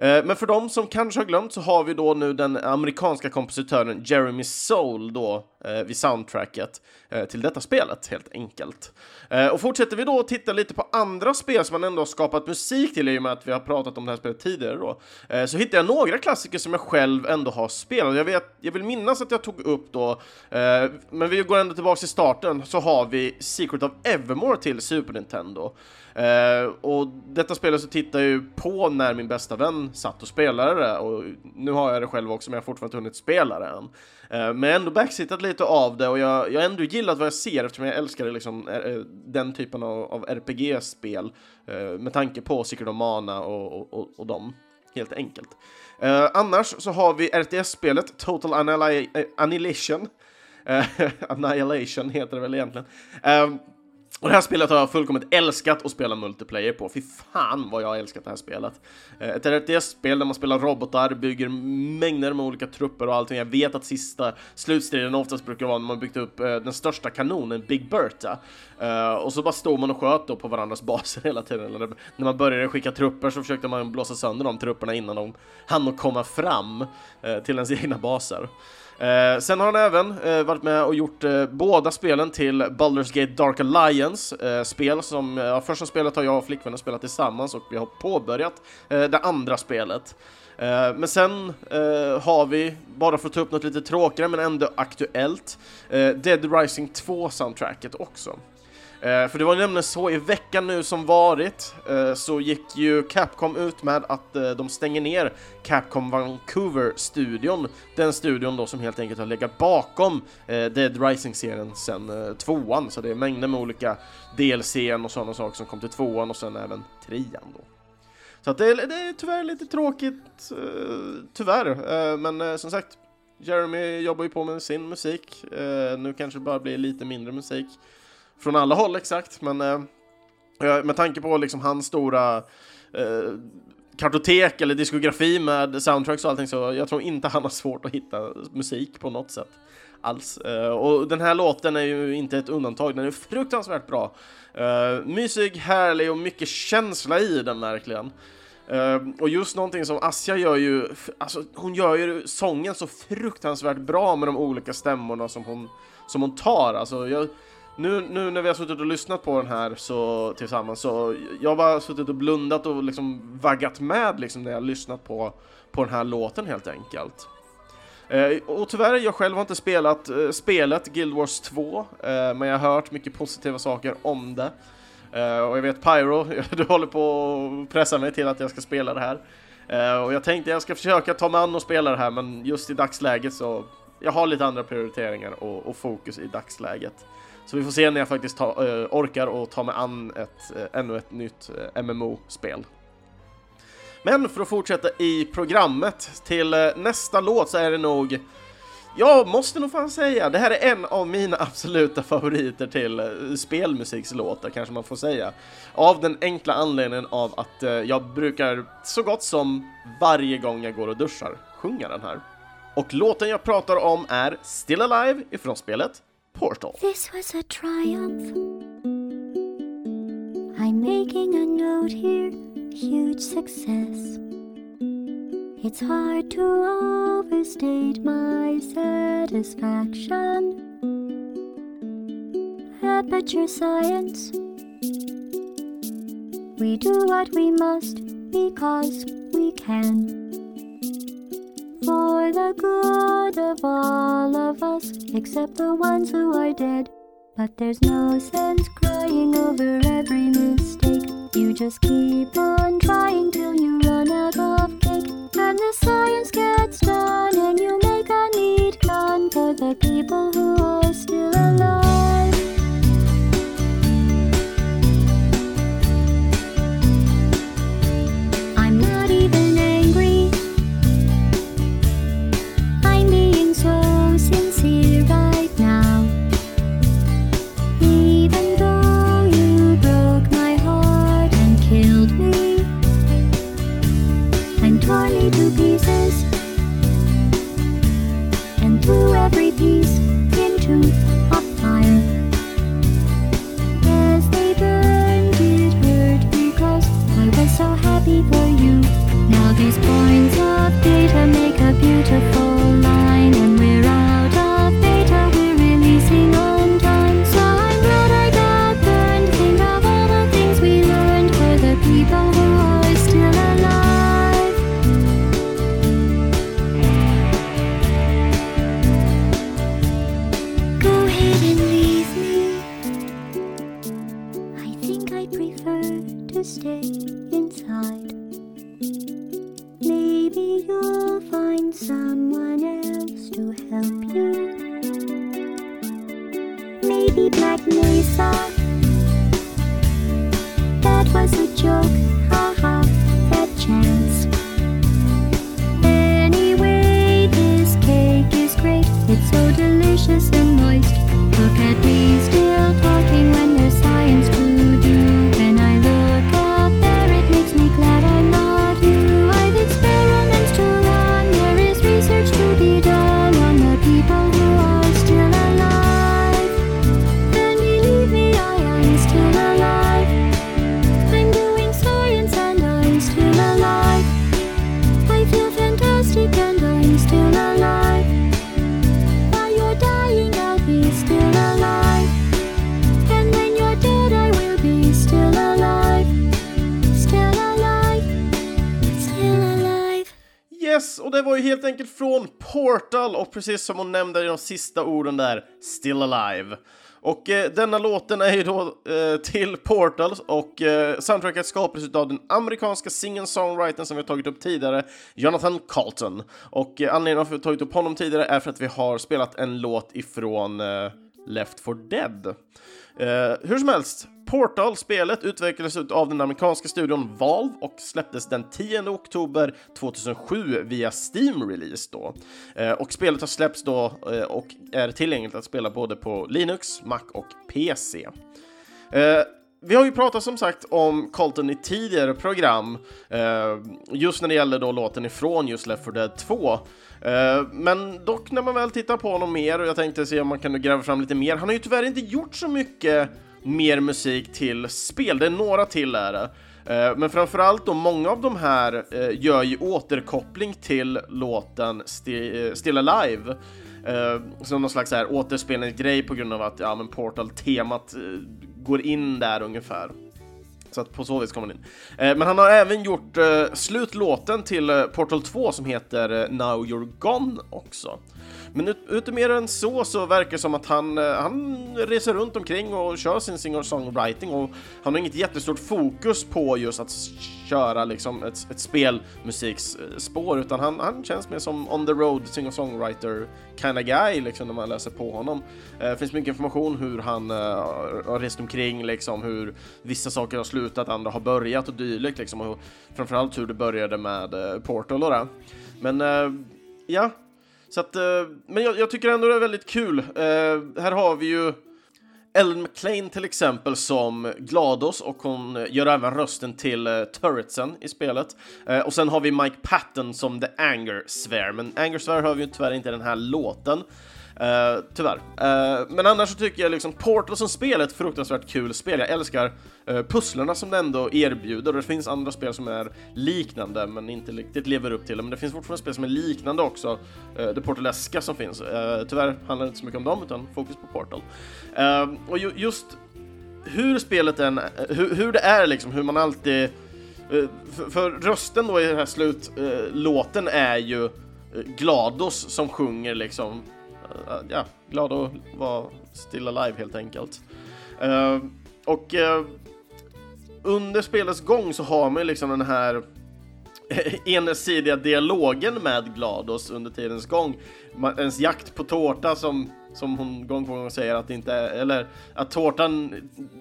Eh, men för dem som kanske har glömt så har vi då nu den amerikanska kompositören Jeremy Soul då eh, vid soundtracket eh, till detta spelet helt enkelt. Eh, och fortsätter vi då titta titta lite på andra spel som man ändå har skapat musik till i och med att vi har pratat om det här spelet tidigare då, eh, så hittade jag några klassiker som jag själv ändå har spelat. Jag, vet, jag vill minnas att jag tog upp då, eh, men vi går ändå tillbaka till starten, så har vi Secret of Evermore till Super Nintendo. Eh, och detta spelet så tittar jag ju på när min bästa vän satt och spelade det och nu har jag det själv också men jag har fortfarande inte hunnit spela det än. Eh, men ändå backsittat lite av det och jag, jag har ändå gillat vad jag ser eftersom jag älskar liksom, eh, eh, den typen av, av RPG-spel eh, med tanke på Secret of Mana och, och, och, och dem, helt enkelt. annars så har vi RTS-spelet Total Annihilation. Annihilation heter det väl egentligen. Och det här spelet har jag fullkomligt älskat att spela multiplayer på. Fy fan vad jag har älskat det här spelet. Eh, ett RTS-spel där man spelar robotar, bygger mängder med olika trupper och allting. Jag vet att sista slutstriden oftast brukar vara när man byggt upp eh, den största kanonen, Big Bertha. Eh, och så bara står man och sköt då på varandras baser hela tiden. Eller när man började skicka trupper så försökte man blåsa sönder de trupperna innan de hann komma fram till ens egna baser. Eh, sen har han även eh, varit med och gjort eh, båda spelen till Baldur's Gate Dark Alliance, eh, spel som, eh, ja, första spelet har jag och flickvännen spelat tillsammans och vi har påbörjat eh, det andra spelet. Eh, men sen eh, har vi, bara för att ta upp något lite tråkigare men ändå aktuellt, eh, Dead Rising 2-soundtracket också. Eh, för det var nämligen så i veckan nu som varit eh, så gick ju Capcom ut med att eh, de stänger ner Capcom Vancouver-studion. Den studion då som helt enkelt har legat bakom eh, Dead Rising-serien sen eh, tvåan. Så det är mängder med olika DLC och sådana saker som kom till tvåan och sen även trean då. Så att det, är, det är tyvärr lite tråkigt, eh, tyvärr. Eh, men eh, som sagt, Jeremy jobbar ju på med sin musik. Eh, nu kanske det bara blir lite mindre musik från alla håll exakt, men eh, med tanke på liksom hans stora eh, kartotek eller diskografi med soundtracks och allting så jag tror inte han har svårt att hitta musik på något sätt alls. Uh, och den här låten är ju inte ett undantag, den är fruktansvärt bra. Uh, mysig, härlig och mycket känsla i den verkligen. Uh, och just någonting som Asja gör ju, alltså hon gör ju sången så fruktansvärt bra med de olika stämmorna som hon, som hon tar. Alltså jag, nu, nu när vi har suttit och lyssnat på den här så, tillsammans så jag har bara suttit och blundat och liksom vaggat med liksom när jag har lyssnat på, på den här låten helt enkelt. Eh, och tyvärr, jag själv har inte spelat eh, spelet Guild Wars 2, eh, men jag har hört mycket positiva saker om det. Eh, och jag vet Pyro, du håller på att pressa mig till att jag ska spela det här. Eh, och jag tänkte jag ska försöka ta mig an och spela det här, men just i dagsläget så jag har lite andra prioriteringar och, och fokus i dagsläget. Så vi får se när jag faktiskt ta, uh, orkar och ta mig an ett, uh, ännu ett nytt eh, uh, MMO-spel. Men för att fortsätta i programmet till nästa låt så är det nog jag måste nog fan säga, det här är en av mina absoluta favoriter till spelmusikslåtar kanske man får säga. Av den enkla anledningen av att jag brukar så gott som varje gång jag går och duschar sjunga den här. Och låten jag pratar om är Still Alive ifrån spelet Portal. This was a triumph. I'm making a note here, huge success. It's hard to overstate my satisfaction. Aperture science. We do what we must because we can for the good of all of us, except the ones who are dead. But there's no sense crying over every mistake. You just keep on trying till you run out of cake. And the science gets done, and you make a neat gun for the people who are still alive. Portal och precis som hon nämnde i de sista orden där, Still Alive. Och eh, denna låten är ju då eh, till Portal och eh, soundtracket skapades av den amerikanska singen-songwritern som vi har tagit upp tidigare, Jonathan Carlton. Och eh, anledningen till att vi har tagit upp honom tidigare är för att vi har spelat en låt ifrån eh, Left for Dead. Eh, hur som helst, Portal-spelet utvecklades av den amerikanska studion Valve och släpptes den 10 oktober 2007 via Steam-release då. Eh, och spelet har släppts då eh, och är tillgängligt att spela både på Linux, Mac och PC. Eh, vi har ju pratat som sagt om Colton i tidigare program, eh, just när det gäller då låten ifrån just Left 4 Dead 2. Eh, men dock när man väl tittar på honom mer och jag tänkte se om man kan gräva fram lite mer. Han har ju tyvärr inte gjort så mycket mer musik till spel, det är några till är det. Eh, men framförallt då, många av de här eh, gör ju återkoppling till låten Still Alive. Som någon slags här återspelningsgrej på grund av att ja, men Portal-temat går in där ungefär. Så att på så vis kommer den in. Eh, men han har även gjort eh, slutlåten till eh, Portal 2 som heter Now You're Gone också. Men ut, utom mer än så så verkar det som att han, eh, han reser runt omkring och kör sin singer-songwriting och han har inget jättestort fokus på just att köra liksom ett, ett spelmusikspår utan han, han känns mer som on the road singer-songwriter kind of guy liksom när man läser på honom. Eh, det finns mycket information hur han eh, har rest omkring liksom, hur vissa saker har slutat, andra har börjat och dylikt liksom och framförallt hur det började med Portal och det. Men ja, så att, eh, men jag, jag tycker ändå det är väldigt kul. Eh, här har vi ju Ellen McLean till exempel som GLaDOS och hon gör även rösten till uh, Turretsen i spelet. Uh, och sen har vi Mike Patton som The Anger Sphere, men Anger Sphere hör vi ju tyvärr inte i den här låten. Uh, tyvärr. Uh, men annars så tycker jag liksom Portal som spel är ett fruktansvärt kul spel. Jag älskar eh, uh, pusslarna som det ändå erbjuder och det finns andra spel som är liknande men inte riktigt lever upp till det. Men det finns fortfarande spel som är liknande också. Uh, det Portaleska som finns. Uh, tyvärr handlar det inte så mycket om dem utan fokus på Portal. Och ju, just hur spelet än, hur, hur det är liksom, hur man alltid för, för rösten då i den här slutlåten är ju eh, GLaDOS som sjunger liksom Eh, ja, glad att vara still alive helt enkelt. Eh, och eh, under spelets gång så har man ju liksom den här ensidiga dialogen med GLaDOS under tidens gång. Ens jakt på tårta som, som hon gång på gång säger att inte är, eller att tårtan,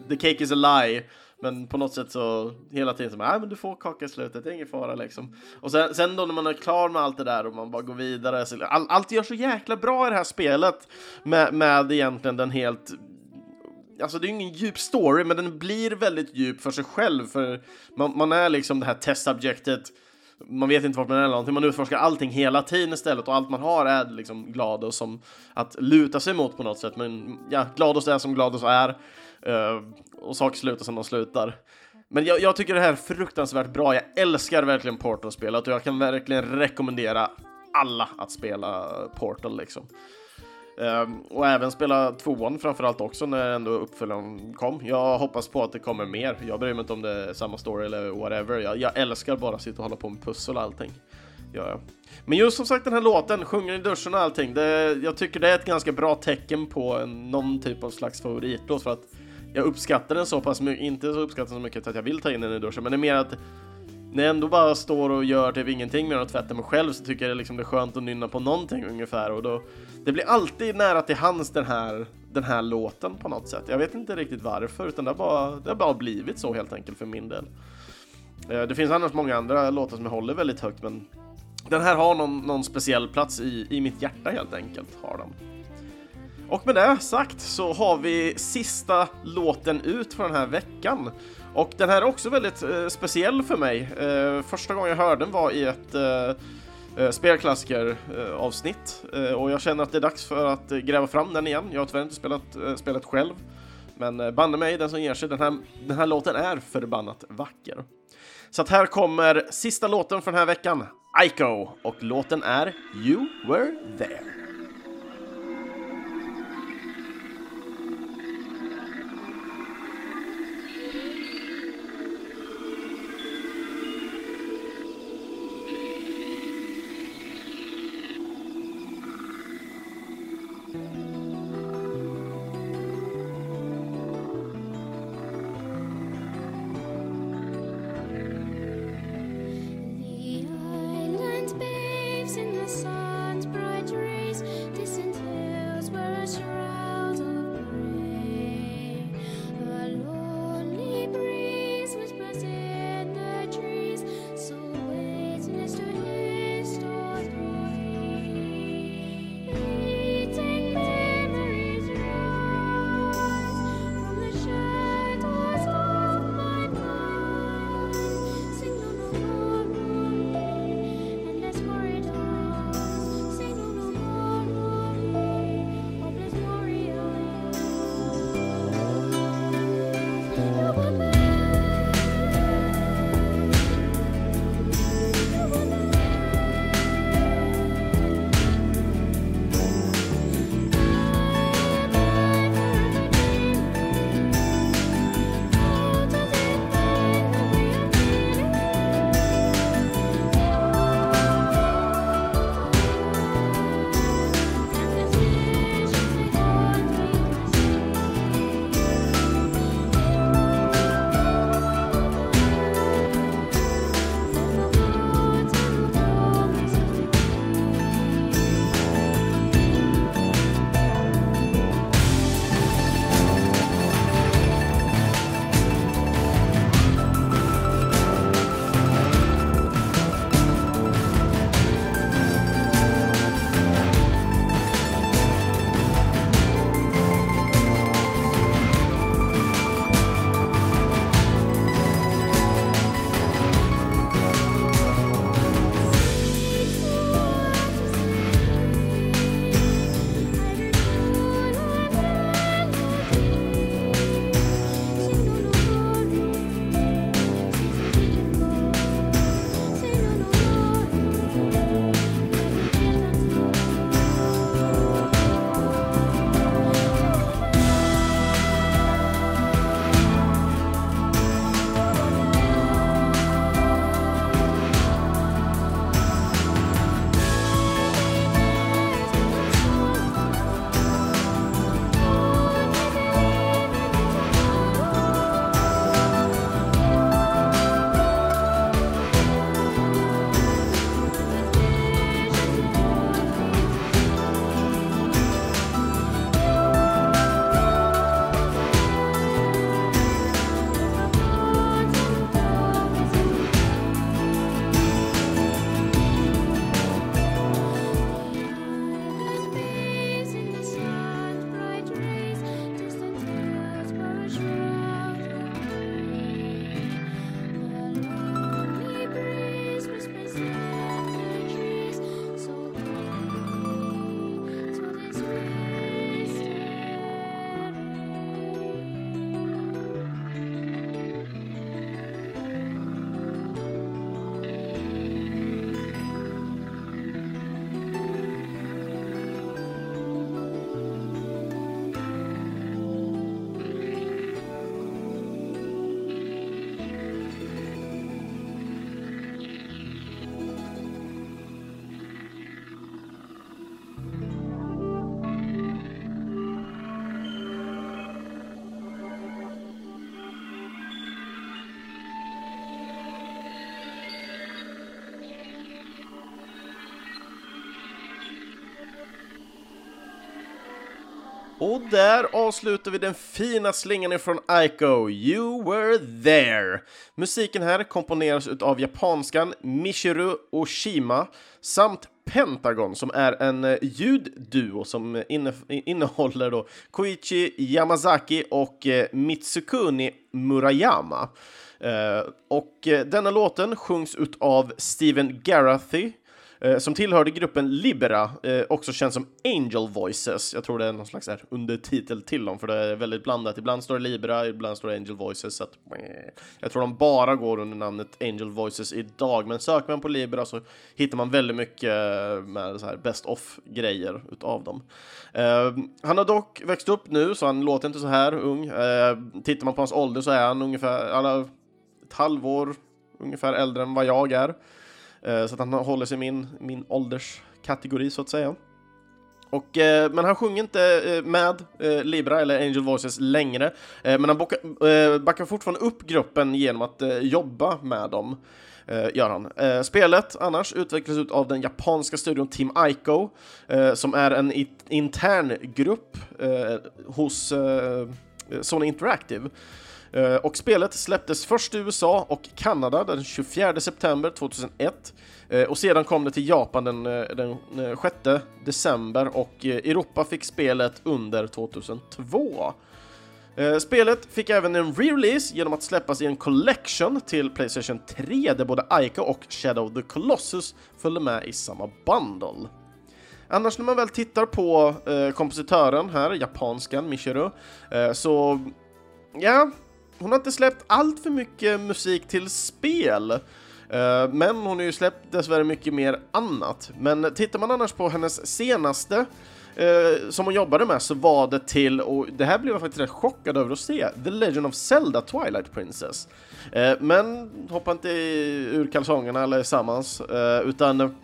the cake is a lie. Men på något sätt så hela tiden så nej men du får kaka i slutet, det är ingen fara liksom. Och sen, sen då när man är klar med allt det där och man bara går vidare, så, liksom, all, allt gör så jäkla bra i det här spelet med, med egentligen den helt Alltså det är ju ingen djup story, men den blir väldigt djup för sig själv, för man, man är liksom det här testsubjektet man vet inte vart man är eller någonting, man utforskar allting hela tiden istället och allt man har är liksom GLaDOS som att luta sig mot på något sätt. Men ja, GLaDOS är som GLaDOS är uh, och saker slutar som de slutar. Men jag, jag, tycker det här är fruktansvärt bra. Jag älskar verkligen Portal-spelet och jag kan verkligen rekommendera alla att spela Portal liksom. Um, och även spela tvåan framförallt också när ändå uppföljaren kom. Jag hoppas på att det kommer mer. Jag bryr mig inte om det är samma story eller whatever. Jag, jag älskar bara att sitta och hålla på med pussel och allting. Ja, Men just som sagt den här låten, sjunger i duschen och allting. Det, jag tycker det är ett ganska bra tecken på en, någon typ av slags favoritlåt för att jag uppskattar den så pass mycket, inte så uppskattar så mycket att jag vill ta in den i duschen, men det är mer att när jag ändå bara står och gör typ ingenting mer än att tvätta mig själv så tycker jag liksom det är skönt att nynna på någonting ungefär och då det blir alltid nära till hands den här den här låten på något sätt. Jag vet inte riktigt varför utan det har bara, det har bara blivit så helt enkelt för min del. Eh, det finns annars många andra låtar som jag håller väldigt högt men den här har någon, någon speciell plats i, i mitt hjärta helt enkelt. Har den. Och med det sagt så har vi sista låten ut för den här veckan. Och den här är också väldigt eh, speciell för mig. Eh, första gången jag hörde den var i ett eh, eh spelklassiker-avsnitt eh, eh, och jag känner att det är dags för att eh, gräva fram den igen. Jag har tyvärr inte spelat spelet själv, men banne mig, den som ger sig, den här, den här låten är förbannat vacker. Så att här kommer sista låten för den här veckan, Ico, och låten är You Were There. Och där avslutar vi den fina slingan ifrån Aiko, You were there. Musiken här komponeras av japanskan Michiru Oshima samt Pentagon som är en eh, ljudduo som inne, innehåller då Koichi Yamazaki och eh, Mitsukuni Murayama. Eh, och denna låten sjungs ut av Steven Garathy Eh, som tillhörde gruppen Libera, eh, också känd som Angel Voices. Jag tror det är någon slags här undertitel till dem, för det är väldigt blandat. Ibland står det Libera, ibland står det Angel Voices. Så att, eh, jag tror de bara går under namnet Angel Voices idag, men söker man på Libera så hittar man väldigt mycket eh, med så här best of-grejer utav dem. Eh, han har dock växt upp nu, så han låter inte så här ung. Eh, tittar man på hans ålder så är han ungefär alla, ett halvår ungefär äldre än vad jag är. Eh, så att han håller sig i min, min ålderskategori så att säga. Och, eh, men han sjunger inte eh, med eh, Libra eller Angel Voices längre. Eh, men han eh, backar fortfarande upp gruppen genom att jobba med dem. Gör han. Spelet annars utvecklas ut av den japanska studion Team Ico som är en intern grupp hos Sony Interactive. Eh, och spelet släpptes först i USA och Kanada den 24 september 2001 eh, och sedan kom det till Japan den, eh, den 6 december och Europa fick spelet under 2002. Spelet fick även en re-release genom att släppas i en collection till Playstation 3 där både Ico och Shadow of the Colossus följde med i samma bundle. Annars när man väl tittar på eh, kompositören här, japanskan Michiru, eh, så ja, hon har inte släppt allt för mycket musik till spel. Eh, men hon har ju släppt dessvärre mycket mer annat. Men tittar man annars på hennes senaste eh, som hon jobbade med så var det till, och det här blev jag faktiskt rätt chockad över att se, The Legend of Zelda Twilight Princess. Eh, men hoppa inte ur kalsongerna allesammans, utan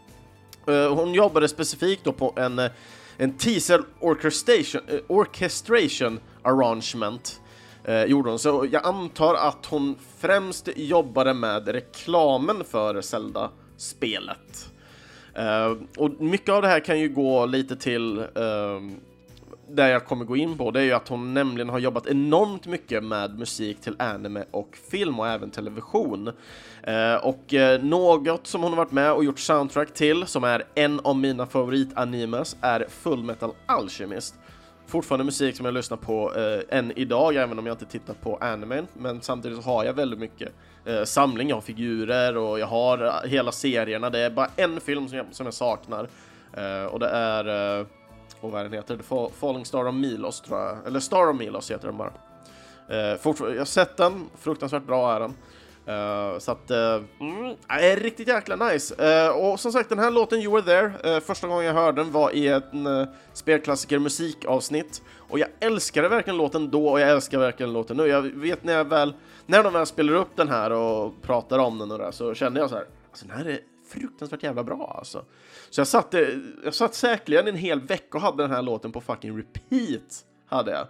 hon jobbade specifikt då på en, en teaser orchestration, orchestration arrangement eh, gjorde hon. Så jag antar att hon främst jobbade med reklamen för Zelda-spelet. Eh, och mycket av det här kan ju gå lite till eh, där jag kommer gå in på, det är ju att hon nämligen har jobbat enormt mycket med musik till anime och film och även television. Eh, och eh, något som hon har varit med och gjort soundtrack till, som är en av mina favoritanimes, är Full Metal Alchemist. Fortfarande musik som jag lyssnar på eh, än idag, även om jag inte tittar på anime. Men samtidigt så har jag väldigt mycket eh, samling, jag har figurer och jag har eh, hela serierna. Det är bara en film som jag, som jag saknar. Eh, och det är, eh, och vad den heter, The Falling Star of Milos tror jag. Eller Star of Milos heter den bara. Eh, jag har sett den, fruktansvärt bra är den. Eh, så att, uh, mm, är riktigt jäkla nice. Eh, och som sagt, den här låten You Were There, eh, första gången jag hörde den var i en uh, spelklassiker musikavsnitt. Och jag älskade verkligen låten då och jag älskar verkligen låten nu. Jag vet när jag väl, när de väl spelar upp den här och pratar om den och där, så kände jag så här, alltså den här är fruktansvärt jävla bra alltså. Så jag satt, eh, jag satt säkerligen en hel vecka och hade den här låten på fucking repeat, hade jag.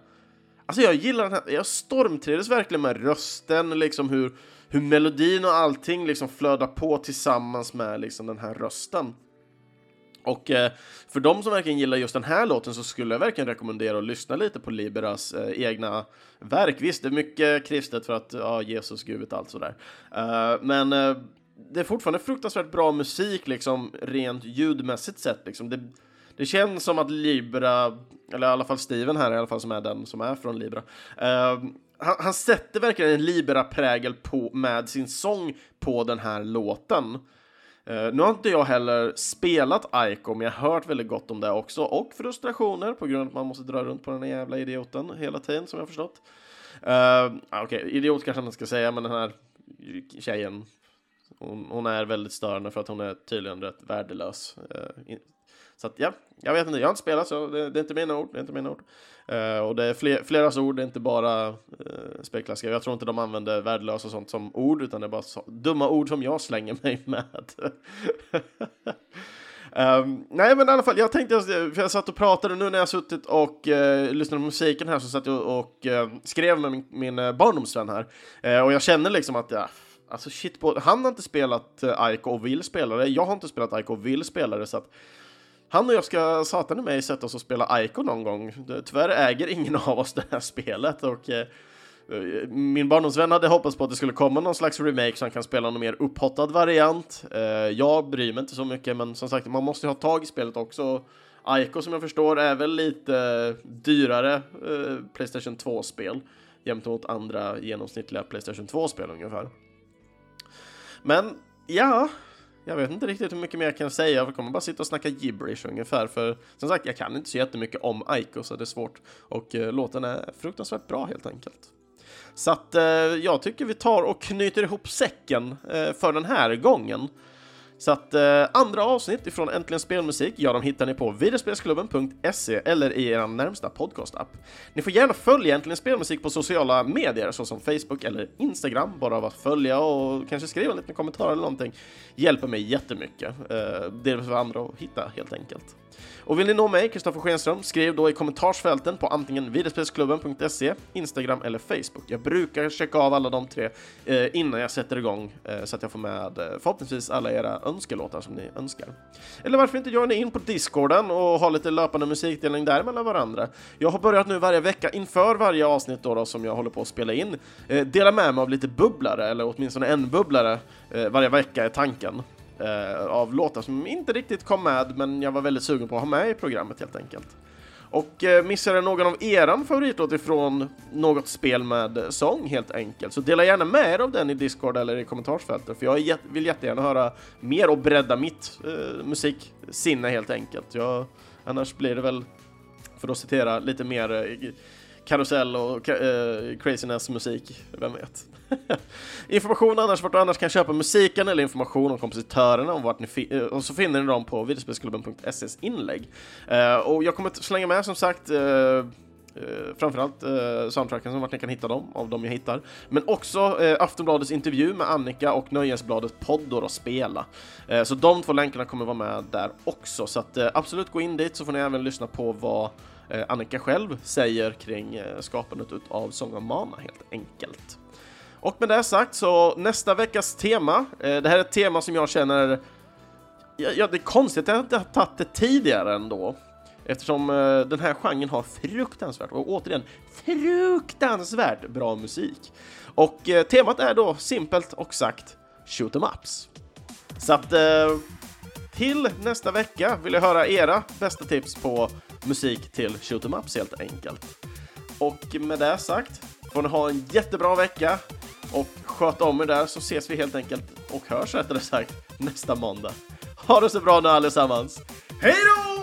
Alltså jag gillar den här, jag stormtrivdes verkligen med rösten, liksom hur, hur melodin och allting liksom flödar på tillsammans med liksom den här rösten. Och eh, för de som verkligen gillar just den här låten så skulle jag verkligen rekommendera att lyssna lite på Liberas eh, egna verk. Visst, det är mycket kristet för att ja, Jesus, Gud, allt sådär. Eh, men eh, det är fortfarande fruktansvärt bra musik, liksom rent ljudmässigt sett. Liksom. Det, det känns som att Libra, eller i alla fall Steven här i alla fall som är den som är från Libra, eh, han, han sätter verkligen en Libera-prägel på, med sin sång på den här låten. Uh, nu har inte jag heller spelat Aiko, men jag har hört väldigt gott om det också. Och frustrationer på grund av att man måste dra runt på den här jävla idioten hela tiden, som jag har förstått. Uh, Okej, okay, idiot kanske man ska säga, men den här tjejen, hon, hon, är väldigt störande för att hon är tydligen rätt värdelös. Uh, så att ja, jag vet inte, jag har inte spelat så det, det är inte mina ord, det är inte mina ord. Uh, och det är fler, fleras ord, det är inte bara eh, uh, spelklassiker. Jag tror inte de använder värdelösa och sånt som ord, utan det är bara så, dumma ord som jag slänger mig med. Um, nej, men i alla fall, jag tänkte, för jag satt och pratade nu när jag suttit och uh, lyssnade på musiken här, så satt jag och, uh, skrev med min, min uh, barndomsvän här. Uh, och jag känner liksom att, ja, alltså shit, på, han har inte spelat uh, Ico och vill spela det. Jag har inte spelat Ico och vill spela det, så att han och jag ska satan i mig sätta oss och spela Ico någon gång. Tyvärr äger ingen av oss det här spelet och eh, eh, min barndomsvän hade hoppats på att det skulle komma någon slags remake så han kan spela någon mer upphottad variant. Eh, jag bryr mig inte så mycket, men som sagt, man måste ju ha tag i spelet också. Aiko som jag förstår är väl lite dyrare eh, Playstation 2-spel jämte mot andra genomsnittliga Playstation 2-spel ungefär. Men ja, jag vet inte riktigt hur mycket mer jag kan säga, jag kommer bara sitta och snacka gibberish ungefär, för som sagt, jag kan inte så jättemycket om Aiko så det är svårt. Och eh, låten är fruktansvärt bra helt enkelt. Så att eh, jag tycker vi tar och knyter ihop säcken eh, för den här gången. Så att eh, andra avsnitt ifrån Äntligen Spelmusik, ja, de hittar ni på videospelsklubben.se eller i er närmsta podcastapp. Ni får gärna följa Äntligen Spelmusik på sociala medier såsom Facebook eller Instagram. Bara av att följa och kanske skriva en liten kommentar eller någonting hjälper mig jättemycket. Eh, det är för andra att hitta helt enkelt. Och vill ni nå mig, Kristoffer Schenström, skriv då i kommentarsfälten på antingen videospelsklubben.se, Instagram eller Facebook. Jag brukar checka av alla de tre eh, innan jag sätter igång eh, så att jag får med eh, förhoppningsvis alla era önskelåtar som ni önskar. Eller varför inte joina in på Discorden och ha lite löpande musikdelning där mellan varandra. Jag har börjat nu varje vecka inför varje avsnitt då, då som jag håller på att spela in, eh, dela med mig av lite bubblare, eller åtminstone en bubblare eh, varje vecka är tanken eh, av låtar som inte riktigt kom med, men jag var väldigt sugen på att ha med i programmet helt enkelt. Och eh, missade någon av eran favoritlåt ifrån något spel med eh, sång helt enkelt, så dela gärna med er av den i Discord eller i kommentarsfältet, för jag jät vill jättegärna höra mer och bredda mitt eh, musiksinne helt enkelt. Jag, annars blir det väl, för att citera, lite mer eh, karusell och eh, craziness musik, vem vet. information annars vart du annars kan köpa musiken eller information om kompositörerna om vart ni eh, och så finner ni dem på videospelsklubben.ses inlägg. Eh, och jag kommer att slänga med som sagt eh, Uh, framförallt uh, soundtracken som vart ni kan hitta dem, av dem jag hittar. Men också uh, Aftonbladets intervju med Annika och Nöjesbladet poddor och spela. Uh, så de två länkarna kommer vara med där också, så att absolut gå in dit så får ni även lyssna på vad Eh, Annika själv säger kring eh, skapandet av Song of Mana helt enkelt. Och med det sagt så nästa veckas tema, eh, det här är ett tema som jag känner, ja, det är konstigt att jag inte har tagit det tidigare ändå. Eftersom den här genren har fruktansvärt, och återigen, fruktansvärt bra musik. Och temat är då simpelt och sagt shoot em ups. Så att till nästa vecka vill jag höra era bästa tips på musik till shoot em ups helt enkelt. Och med det sagt får ni ha en jättebra vecka och sköt om er där så ses vi helt enkelt och hörs rättare sagt nästa måndag. Ha det så bra nu allesammans. Hej då!